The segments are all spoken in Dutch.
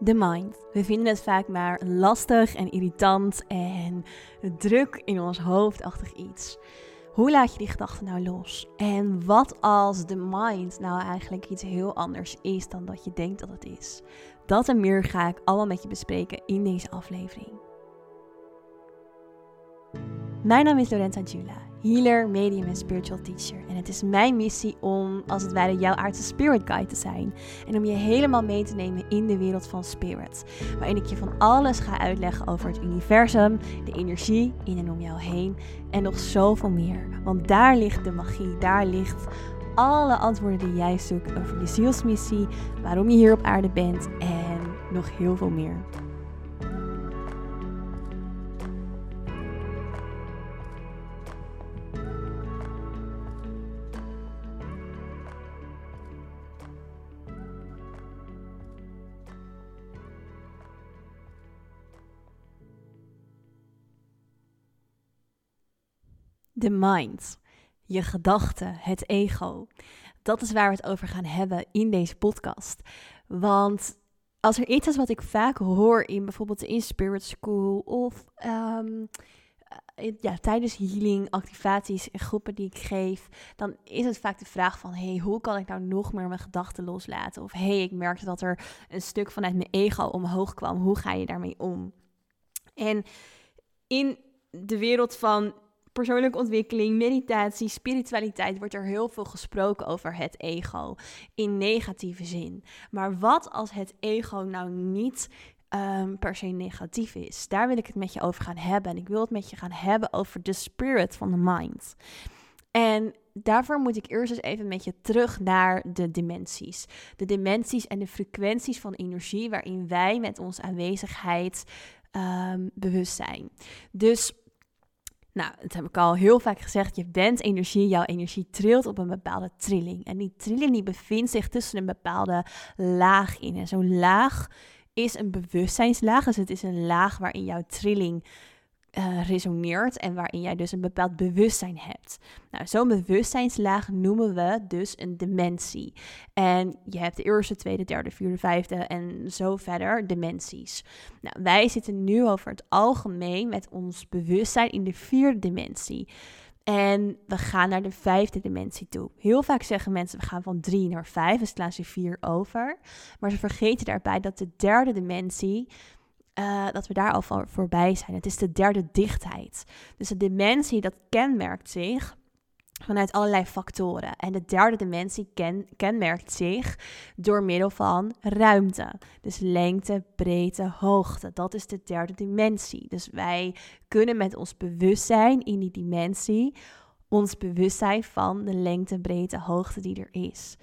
de mind. We vinden het vaak maar lastig en irritant en druk in ons hoofdachtig iets. Hoe laat je die gedachten nou los? En wat als de mind nou eigenlijk iets heel anders is dan dat je denkt dat het is? Dat en meer ga ik allemaal met je bespreken in deze aflevering. Mijn naam is Lorenza Jula healer, medium en spiritual teacher. En het is mijn missie om als het ware jouw aardse spirit guide te zijn. En om je helemaal mee te nemen in de wereld van spirit. Waarin ik je van alles ga uitleggen over het universum, de energie in en om jou heen en nog zoveel meer. Want daar ligt de magie, daar ligt alle antwoorden die jij zoekt over je zielsmissie, waarom je hier op aarde bent en nog heel veel meer. De mind, je gedachten, het ego. Dat is waar we het over gaan hebben in deze podcast. Want als er iets is wat ik vaak hoor in bijvoorbeeld de In Spirit School of um, ja, tijdens healing, activaties en groepen die ik geef, dan is het vaak de vraag van, hey, hoe kan ik nou nog meer mijn gedachten loslaten? Of hey, ik merkte dat er een stuk vanuit mijn ego omhoog kwam. Hoe ga je daarmee om? En in de wereld van persoonlijke ontwikkeling, meditatie, spiritualiteit wordt er heel veel gesproken over het ego in negatieve zin. Maar wat als het ego nou niet um, per se negatief is? Daar wil ik het met je over gaan hebben. En ik wil het met je gaan hebben over de spirit van de mind. En daarvoor moet ik eerst eens even met je terug naar de dimensies. De dimensies en de frequenties van energie waarin wij met onze aanwezigheid um, bewust zijn. Dus nou, dat heb ik al heel vaak gezegd. Je bent energie, jouw energie trilt op een bepaalde trilling. En die trilling die bevindt zich tussen een bepaalde laag in. En zo'n laag is een bewustzijnslaag. Dus het is een laag waarin jouw trilling uh, resoneert en waarin jij dus een bepaald bewustzijn hebt. Nou, zo'n bewustzijnslaag noemen we dus een dimensie. En je hebt de eerste, tweede, derde, vierde, vijfde en zo verder dimensies. Nou, wij zitten nu over het algemeen met ons bewustzijn in de vierde dimensie. En we gaan naar de vijfde dimensie toe. Heel vaak zeggen mensen we gaan van drie naar vijf, dus slaan ze vier over. Maar ze vergeten daarbij dat de derde dimensie uh, dat we daar al voor, voorbij zijn. Het is de derde dichtheid. Dus de dimensie, dat kenmerkt zich vanuit allerlei factoren. En de derde dimensie ken, kenmerkt zich door middel van ruimte. Dus lengte, breedte, hoogte. Dat is de derde dimensie. Dus wij kunnen met ons bewustzijn in die dimensie ons bewustzijn van de lengte, breedte, hoogte die er is.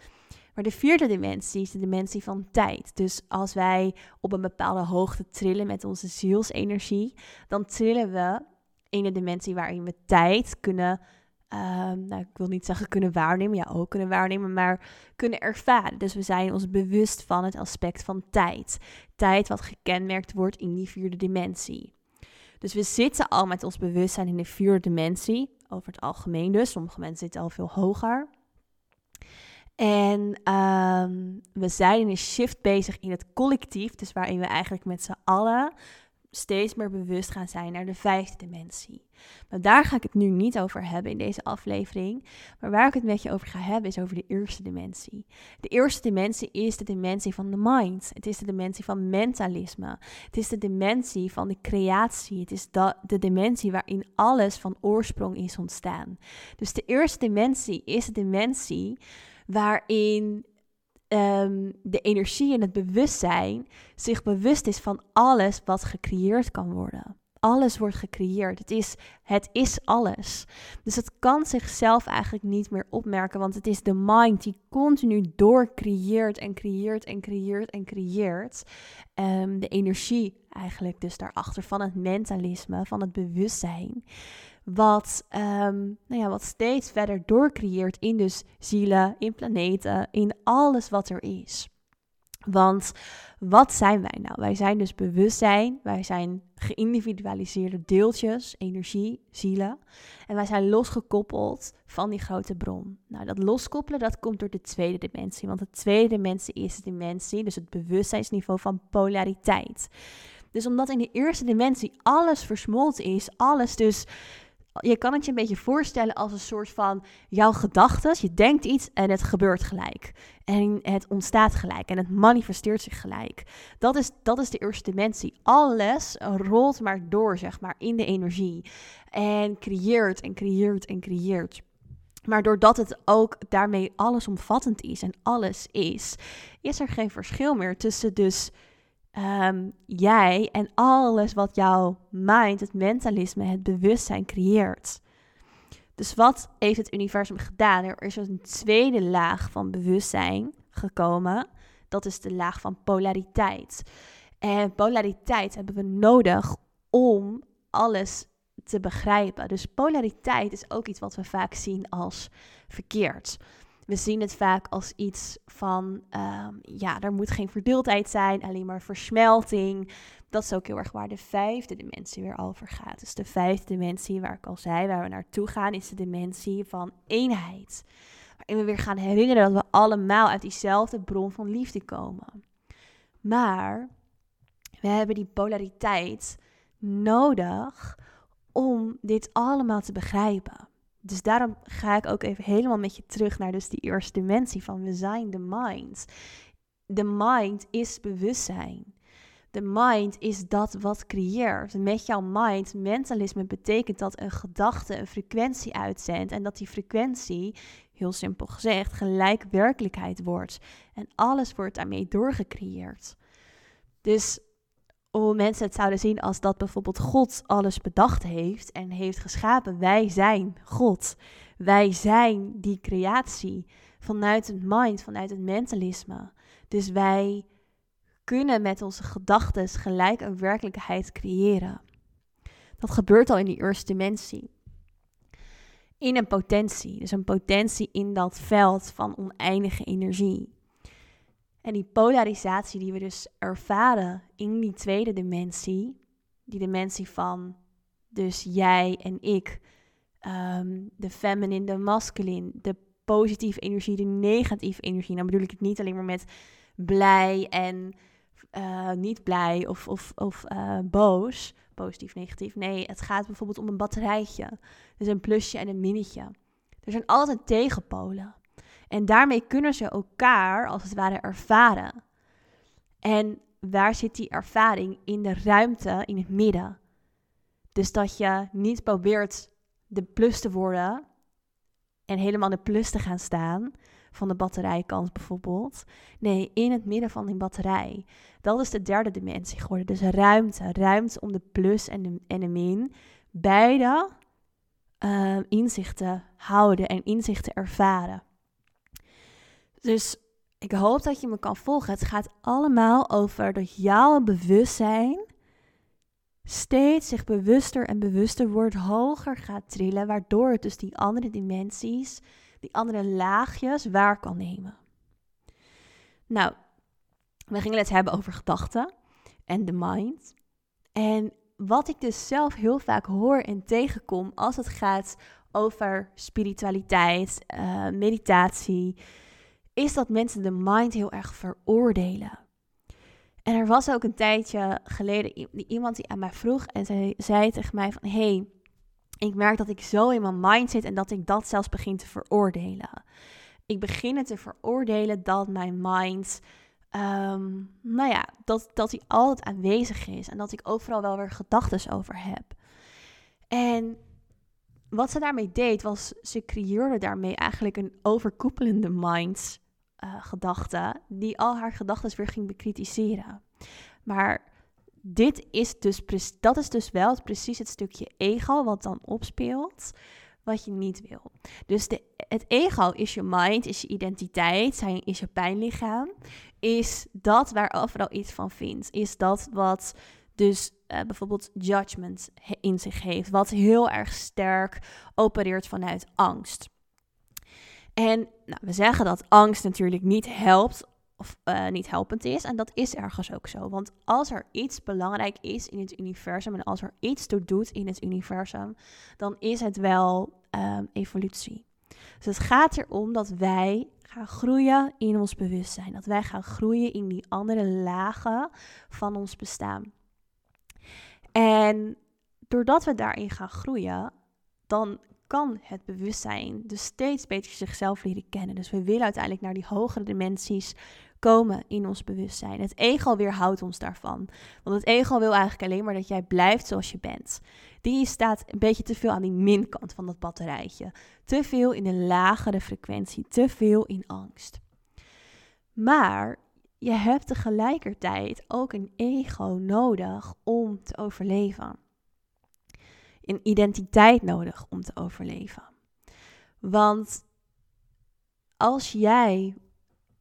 Maar de vierde dimensie is de dimensie van tijd. Dus als wij op een bepaalde hoogte trillen met onze zielsenergie, dan trillen we in een dimensie waarin we tijd kunnen, ehm, nou, ik wil niet zeggen kunnen waarnemen, ja ook kunnen waarnemen, maar kunnen ervaren. Dus we zijn ons bewust van het aspect van tijd. Tijd wat gekenmerkt wordt in die vierde dimensie. Dus we zitten al met ons bewustzijn in de vierde dimensie, over het algemeen dus. Sommige mensen zitten al veel hoger. En ehm, we zijn in een shift bezig in het collectief, dus waarin we eigenlijk met z'n allen steeds meer bewust gaan zijn naar de vijfde dimensie. Maar daar ga ik het nu niet over hebben in deze aflevering. Maar waar ik het met je over ga hebben is over de eerste dimensie. De eerste dimensie is de dimensie van de mind. Het is de dimensie van mentalisme. Het is de dimensie van de creatie. Het is de dimensie waarin alles van oorsprong is ontstaan. Dus de eerste dimensie is de dimensie waarin um, de energie en het bewustzijn zich bewust is van alles wat gecreëerd kan worden. Alles wordt gecreëerd. Het is, het is alles. Dus het kan zichzelf eigenlijk niet meer opmerken, want het is de mind die continu doorcreëert en creëert en creëert en creëert. Um, de energie eigenlijk dus daarachter van het mentalisme, van het bewustzijn wat, um, nou ja, wat steeds verder doorcreëert in dus zielen, in planeten, in alles wat er is. Want wat zijn wij nou? Wij zijn dus bewustzijn, wij zijn geïndividualiseerde deeltjes, energie, zielen. En wij zijn losgekoppeld van die grote bron. Nou, dat loskoppelen, dat komt door de tweede dimensie. Want de tweede dimensie is de dimensie, dus het bewustzijnsniveau van polariteit. Dus omdat in de eerste dimensie alles versmolten is, alles dus je kan het je een beetje voorstellen als een soort van jouw gedachten. Je denkt iets en het gebeurt gelijk. En het ontstaat gelijk en het manifesteert zich gelijk. Dat is, dat is de eerste dimensie. Alles rolt maar door, zeg maar, in de energie. En creëert en creëert en creëert. Maar doordat het ook daarmee allesomvattend is en alles is, is er geen verschil meer tussen dus um, jij en alles wat jouw mind, het mentalisme, het bewustzijn creëert. Dus wat heeft het universum gedaan? Er is een tweede laag van bewustzijn gekomen. Dat is de laag van polariteit. En polariteit hebben we nodig om alles te begrijpen. Dus polariteit is ook iets wat we vaak zien als verkeerd. We zien het vaak als iets van, ehm, ja, er moet geen verdeeldheid zijn, alleen maar versmelting. Dat is ook heel erg waar de vijfde dimensie weer over gaat. Dus de vijfde dimensie, waar ik al zei, waar we naartoe gaan, is de dimensie van eenheid. Waarin we weer gaan herinneren dat we allemaal uit diezelfde bron van liefde komen. Maar we hebben die polariteit nodig om dit allemaal te begrijpen. Dus daarom ga ik ook even helemaal met je terug naar dus die eerste dimensie van we zijn de mind. De mind is bewustzijn. De mind is dat wat creëert. Met jouw mind, mentalisme betekent dat een gedachte een frequentie uitzendt en dat die frequentie, heel simpel gezegd, gelijk werkelijkheid wordt. En alles wordt daarmee doorgecreëerd. Dus hoe mensen het zouden zien als dat bijvoorbeeld God alles bedacht heeft en heeft geschapen. Wij zijn God. Wij zijn die creatie vanuit het mind, vanuit het mentalisme. Dus wij kunnen met onze gedachten gelijk een werkelijkheid creëren. Dat gebeurt al in die eerste dimensie. In een potentie, dus een potentie in dat veld van oneindige energie. En die polarisatie die we dus ervaren in die tweede dimensie, die dimensie van dus jij en ik, ehm, de feminine, de masculine, de positieve energie, de negatieve energie. Nou bedoel ik het niet alleen maar met blij en uh, niet blij of, of, of uh, boos, positief, negatief. Nee, het gaat bijvoorbeeld om een batterijtje. Dus een plusje en een minnetje. Er zijn altijd tegenpolen. En daarmee kunnen ze elkaar als het ware ervaren. En waar zit die ervaring? In de ruimte, in het midden. Dus dat je niet probeert de plus te worden en helemaal de plus te gaan staan van de batterijkant bijvoorbeeld. Nee, in het midden van die batterij. Dat is de derde dimensie geworden. Dus ruimte. Ruimte om de plus en de, en de min beide uh, inzichten houden en inzichten ervaren. Dus ik hoop dat je me kan volgen. Het gaat allemaal over dat jouw bewustzijn steeds zich bewuster en bewuster wordt, hoger gaat trillen, waardoor het dus die andere dimensies, die andere laagjes waar kan nemen. Nou, we gingen het hebben over gedachten en de mind. En wat ik dus zelf heel vaak hoor en tegenkom als het gaat over spiritualiteit, uh, meditatie, is dat mensen de mind heel erg veroordelen. En er was ook een tijdje geleden iemand die aan mij vroeg en zij zei tegen mij van... hey, ik merk dat ik zo in mijn mind zit en dat ik dat zelfs begin te veroordelen. Ik begin te veroordelen dat mijn mind, ehm, nou ja, dat, dat die altijd aanwezig is en dat ik overal wel weer gedachten over heb. En wat ze daarmee deed, was ze creëerde daarmee eigenlijk een overkoepelende mind uh, gedachte die al haar gedachten weer ging bekritiseren. Maar dit is dus, dat is dus wel precies het stukje ego wat dan opspeelt, wat je niet wil. Dus de, het ego is je mind, is je identiteit, zijn, is je pijnlichaam, is dat waar overal iets van vindt, is dat wat dus uh, bijvoorbeeld judgment in zich heeft, wat heel erg sterk opereert vanuit angst. En nou, we zeggen dat angst natuurlijk niet helpt of uh, niet helpend is. En dat is ergens ook zo. Want als er iets belangrijk is in het universum en als er iets toe doet in het universum, dan is het wel um, evolutie. Dus het gaat erom dat wij gaan groeien in ons bewustzijn. Dat wij gaan groeien in die andere lagen van ons bestaan. En doordat we daarin gaan groeien, dan kan het bewustzijn dus steeds beter zichzelf leren kennen. Dus we willen uiteindelijk naar die hogere dimensies komen in ons bewustzijn. Het ego weerhoudt ons daarvan. Want het ego wil eigenlijk alleen maar dat jij blijft zoals je bent. Die staat een beetje te veel aan die minkant van dat batterijtje. Te veel in een lagere frequentie, te veel in angst. Maar je hebt tegelijkertijd ook een ego nodig om te overleven. Een identiteit nodig om te overleven. Want als jij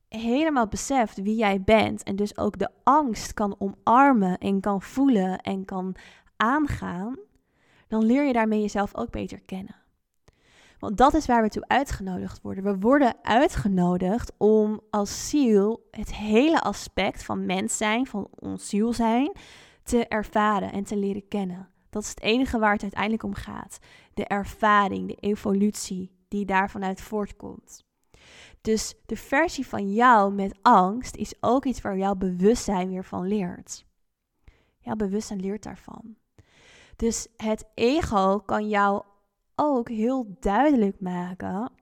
helemaal beseft wie jij bent en dus ook de angst kan omarmen en kan voelen en kan aangaan, dan leer je daarmee jezelf ook beter kennen. Want dat is waar we toe uitgenodigd worden. We worden uitgenodigd om als ziel het hele aspect van mens zijn, van ons ziel zijn, te ervaren en te leren kennen. Dat is het enige waar het uiteindelijk om gaat. De ervaring, de evolutie die daarvan uit voortkomt. Dus de versie van jou met angst is ook iets waar jouw bewustzijn weer van leert. Jouw bewustzijn leert daarvan. Dus het ego kan jou ook heel duidelijk maken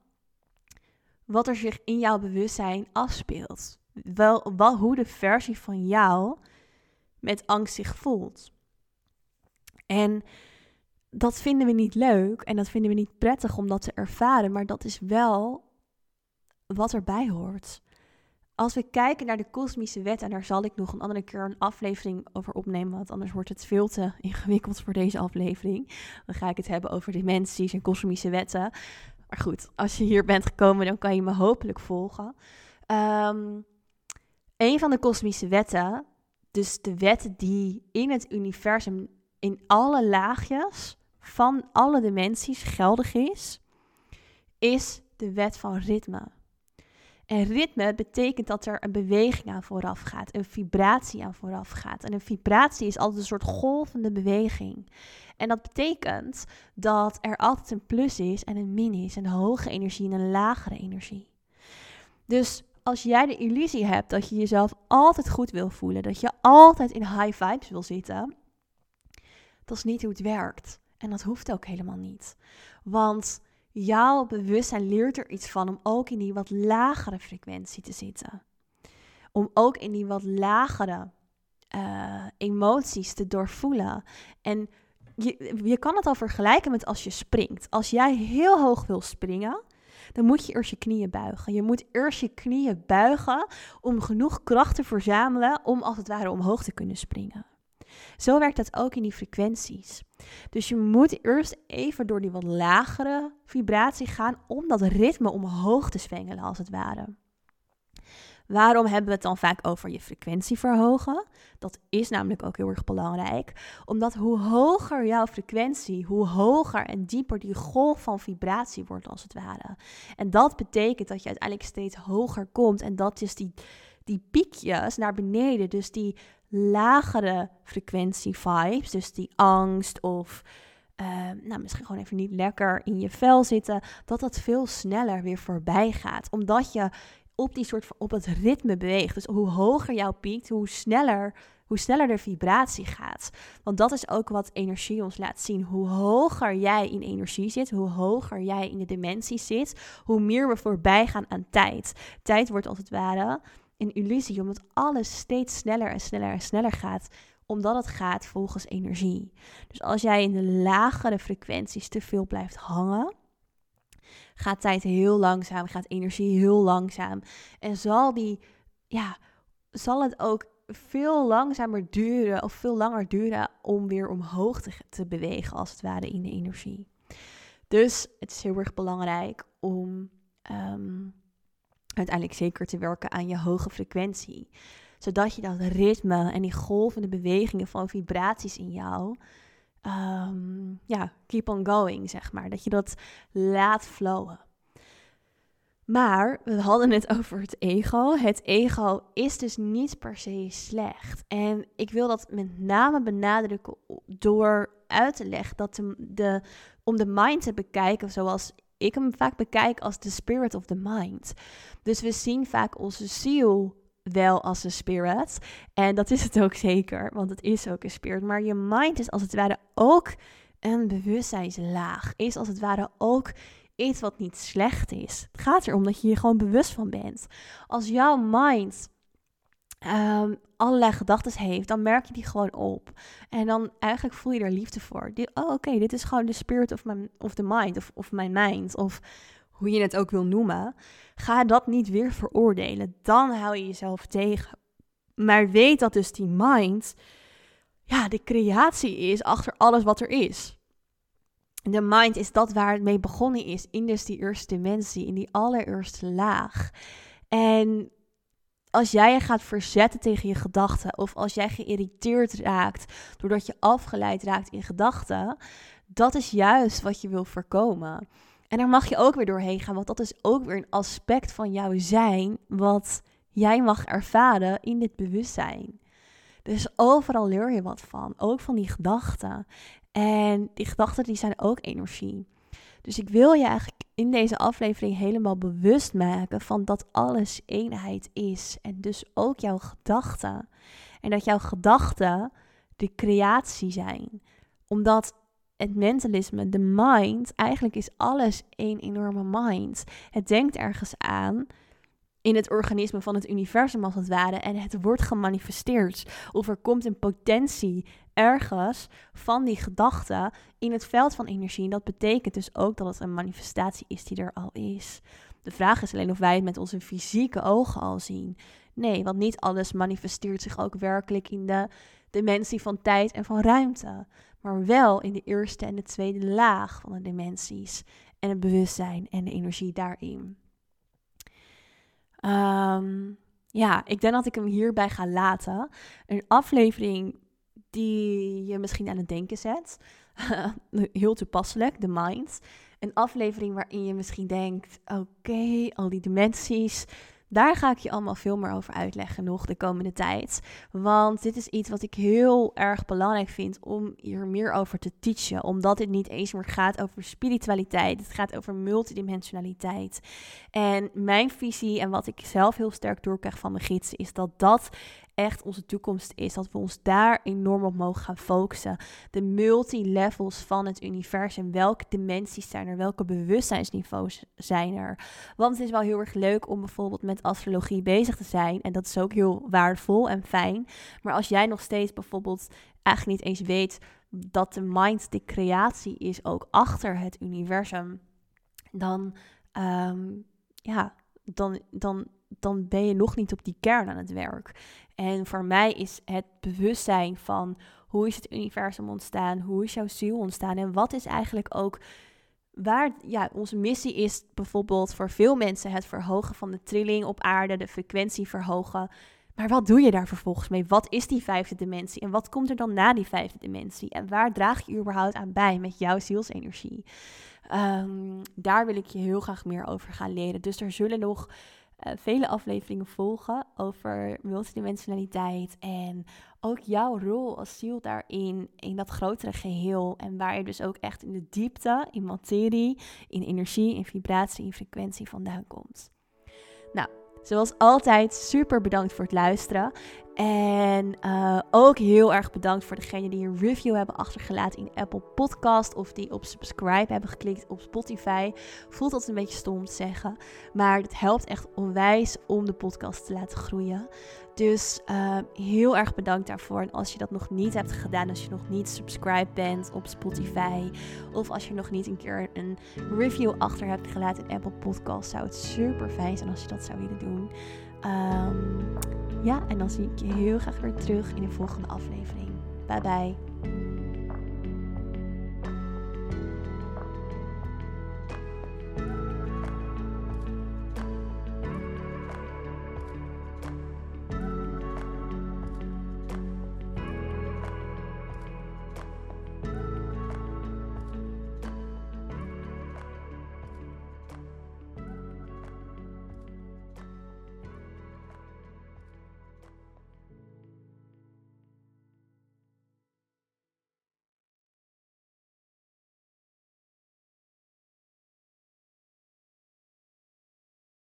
wat er zich in jouw bewustzijn afspeelt. Wel, wel hoe de versie van jou met angst zich voelt. En dat vinden we niet leuk en dat vinden we niet prettig om dat te ervaren, maar dat is wel wat erbij hoort. Als we kijken naar de kosmische wet, en daar zal ik nog een andere keer een aflevering over opnemen, want anders wordt het veel te ingewikkeld voor deze aflevering. Dan ga ik het hebben over dimensies en kosmische wetten. Maar goed, als je hier bent gekomen, dan kan je me hopelijk volgen. Um, een van de kosmische wetten, dus de wet die in het universum in alle laagjes van alle dimensies geldig is, is de wet van ritme. En ritme betekent dat er een beweging aan vooraf gaat, een vibratie aan vooraf gaat. En een vibratie is altijd een soort golvende beweging. En dat betekent dat er altijd een plus is en een min is, een hoge energie en een lagere energie. Dus als jij de illusie hebt dat je jezelf altijd goed wil voelen, dat je altijd in high vibes wil zitten, dat is niet hoe het werkt. En dat hoeft ook helemaal niet. Want jouw bewustzijn leert er iets van om ook in die wat lagere frequentie te zitten. Om ook in die wat lagere uh, emoties te doorvoelen. En je, je kan het al vergelijken met als je springt. Als jij heel hoog wil springen, dan moet je eerst je knieën buigen. Je moet eerst je knieën buigen om genoeg kracht te verzamelen om als het ware omhoog te kunnen springen. Zo werkt dat ook in die frequenties. Dus je moet eerst even door die wat lagere vibratie gaan om dat ritme omhoog te zwengelen, als het ware. Waarom hebben we het dan vaak over je frequentie verhogen? Dat is namelijk ook heel erg belangrijk. Omdat hoe hoger jouw frequentie, hoe hoger en dieper die golf van vibratie wordt, als het ware. En dat betekent dat je uiteindelijk steeds hoger komt. En dat is die, die piekjes naar beneden, dus die lagere frequentie vibes, dus die angst of uh, nou, misschien gewoon even niet lekker in je vel zitten, dat dat veel sneller weer voorbij gaat. Omdat je op die soort van, op het ritme beweegt. Dus hoe hoger jouw piekt, hoe sneller, hoe sneller de vibratie gaat. Want dat is ook wat energie ons laat zien. Hoe hoger jij in energie zit, hoe hoger jij in de dimensie zit, hoe meer we voorbij gaan aan tijd. Tijd wordt als het ware een illusie, omdat alles steeds sneller en sneller en sneller gaat, omdat het gaat volgens energie. Dus als jij in de lagere frequenties te veel blijft hangen, gaat tijd heel langzaam, gaat energie heel langzaam. En zal die, ja, zal het ook veel langzamer duren of veel langer duren om weer omhoog te, te bewegen, als het ware, in de energie. Dus het is heel erg belangrijk om ehm, uiteindelijk zeker te werken aan je hoge frequentie. Zodat je dat ritme en die golvende bewegingen van vibraties in jou, um, ja, keep on going, zeg maar. Dat je dat laat flowen. Maar we hadden het over het ego. Het ego is dus niet per se slecht. En ik wil dat met name benadrukken door uit te leggen dat de, de, om de mind te bekijken zoals ik hem vaak bekijk als de spirit of the mind. Dus we zien vaak onze ziel wel als een spirit. En dat is het ook zeker, want het is ook een spirit. Maar je mind is als het ware ook een bewustzijnslaag. Is als het ware ook iets wat niet slecht is. Het gaat erom dat je je gewoon bewust van bent. Als jouw mind um, allerlei gedachten heeft, dan merk je die gewoon op. En dan eigenlijk voel je er liefde voor. oh, oké, dit is gewoon de spirit of, my, of the mind, of, of mijn mind, of hoe je het ook wil noemen. Ga dat niet weer veroordelen. Dan hou je jezelf tegen. Maar weet dat dus die mind, ja, de creatie is achter alles wat er is. De mind is dat waar het mee begonnen is, in dus die eerste dimensie, in die allereerste laag. En als jij je gaat verzetten tegen je gedachten, of als jij geïrriteerd raakt doordat je afgeleid raakt in gedachten, dat is juist wat je wil voorkomen. En daar mag je ook weer doorheen gaan, want dat is ook weer een aspect van jouw zijn, wat jij mag ervaren in dit bewustzijn. Dus overal leer je wat van, ook van die gedachten. En die gedachten die zijn ook energie. Dus ik wil je eigenlijk in deze aflevering helemaal bewust maken van dat alles eenheid is. En dus ook jouw gedachten. En dat jouw gedachten de creatie zijn. Omdat het mentalisme, de mind, eigenlijk is alles één enorme mind. Het denkt ergens aan in het organisme van het universum als het ware en het wordt gemanifesteerd. Of er komt een potentie ergens van die gedachte in het veld van energie. En dat betekent dus ook dat het een manifestatie is die er al is. De vraag is alleen of wij het met onze fysieke ogen al zien. Nee, want niet alles manifesteert zich ook werkelijk in de dimensie van tijd en van ruimte. Maar wel in de eerste en de tweede laag van de dimensies. En het bewustzijn en de energie daarin. Ehm, ja, ik denk dat ik hem hierbij ga laten. Een aflevering die je misschien aan het denken zet. Heel toepasselijk, de mind. Een aflevering waarin je misschien denkt: oké, al die dimensies. Daar ga ik je allemaal veel meer over uitleggen nog de komende tijd. Want dit is iets wat ik heel erg belangrijk vind om hier meer over te teachen. Omdat dit niet eens meer gaat over spiritualiteit. Het gaat over multidimensionaliteit. En mijn visie en wat ik zelf heel sterk doorkrijg van mijn gidsen is dat dat echt onze toekomst is. Dat we ons daar enorm op mogen gaan focussen. De multilevels van het universum. Welke dimensies zijn er? Welke bewustzijnsniveaus zijn er? Want het is wel heel erg leuk om bijvoorbeeld met astrologie bezig te zijn. En dat is ook heel waardevol en fijn. Maar als jij nog steeds bijvoorbeeld eigenlijk niet eens weet dat de mind de creatie is ook achter het universum. Dan, ehm, ja, dan, dan, dan ben je nog niet op die kern aan het werk. En voor mij is het bewustzijn van hoe is het universum ontstaan, hoe is jouw ziel ontstaan en wat is eigenlijk ook waar ja, onze missie is bijvoorbeeld voor veel mensen het verhogen van de trilling op aarde, de frequentie verhogen. Maar wat doe je daar vervolgens mee? Wat is die vijfde dimensie? En wat komt er dan na die vijfde dimensie? En waar draag je überhaupt aan bij met jouw zielsenergie? Um, daar wil ik je heel graag meer over gaan leren. Dus er zullen nog uh, vele afleveringen volgen over multidimensionaliteit en ook jouw rol als ziel daarin, in dat grotere geheel. En waar je dus ook echt in de diepte, in materie, in energie, in vibratie, in frequentie vandaan komt. Nou, Zoals altijd, super bedankt voor het luisteren. En uh, ook heel erg bedankt voor degenen die een review hebben achtergelaten in Apple Podcast. Of die op subscribe hebben geklikt op Spotify. Voelt dat een beetje stom te zeggen. Maar het helpt echt onwijs om de podcast te laten groeien. Dus uh, heel erg bedankt daarvoor. En als je dat nog niet hebt gedaan, als je nog niet subscribed bent op Spotify. Of als je nog niet een keer een review achter hebt gelaten in Apple Podcast. Zou het super fijn zijn als je dat zou willen doen. Um, ja, en dan zie ik je heel graag weer terug in de volgende aflevering. Bye bye.